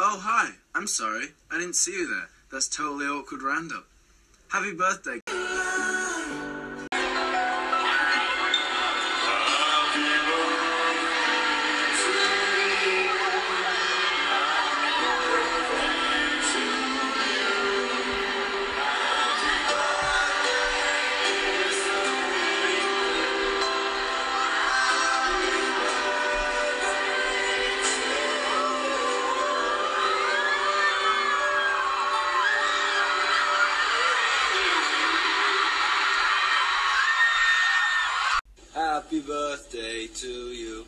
Oh, hi. I'm sorry. I didn't see you there. That's totally awkward random. Happy birthday. Happy birthday to you.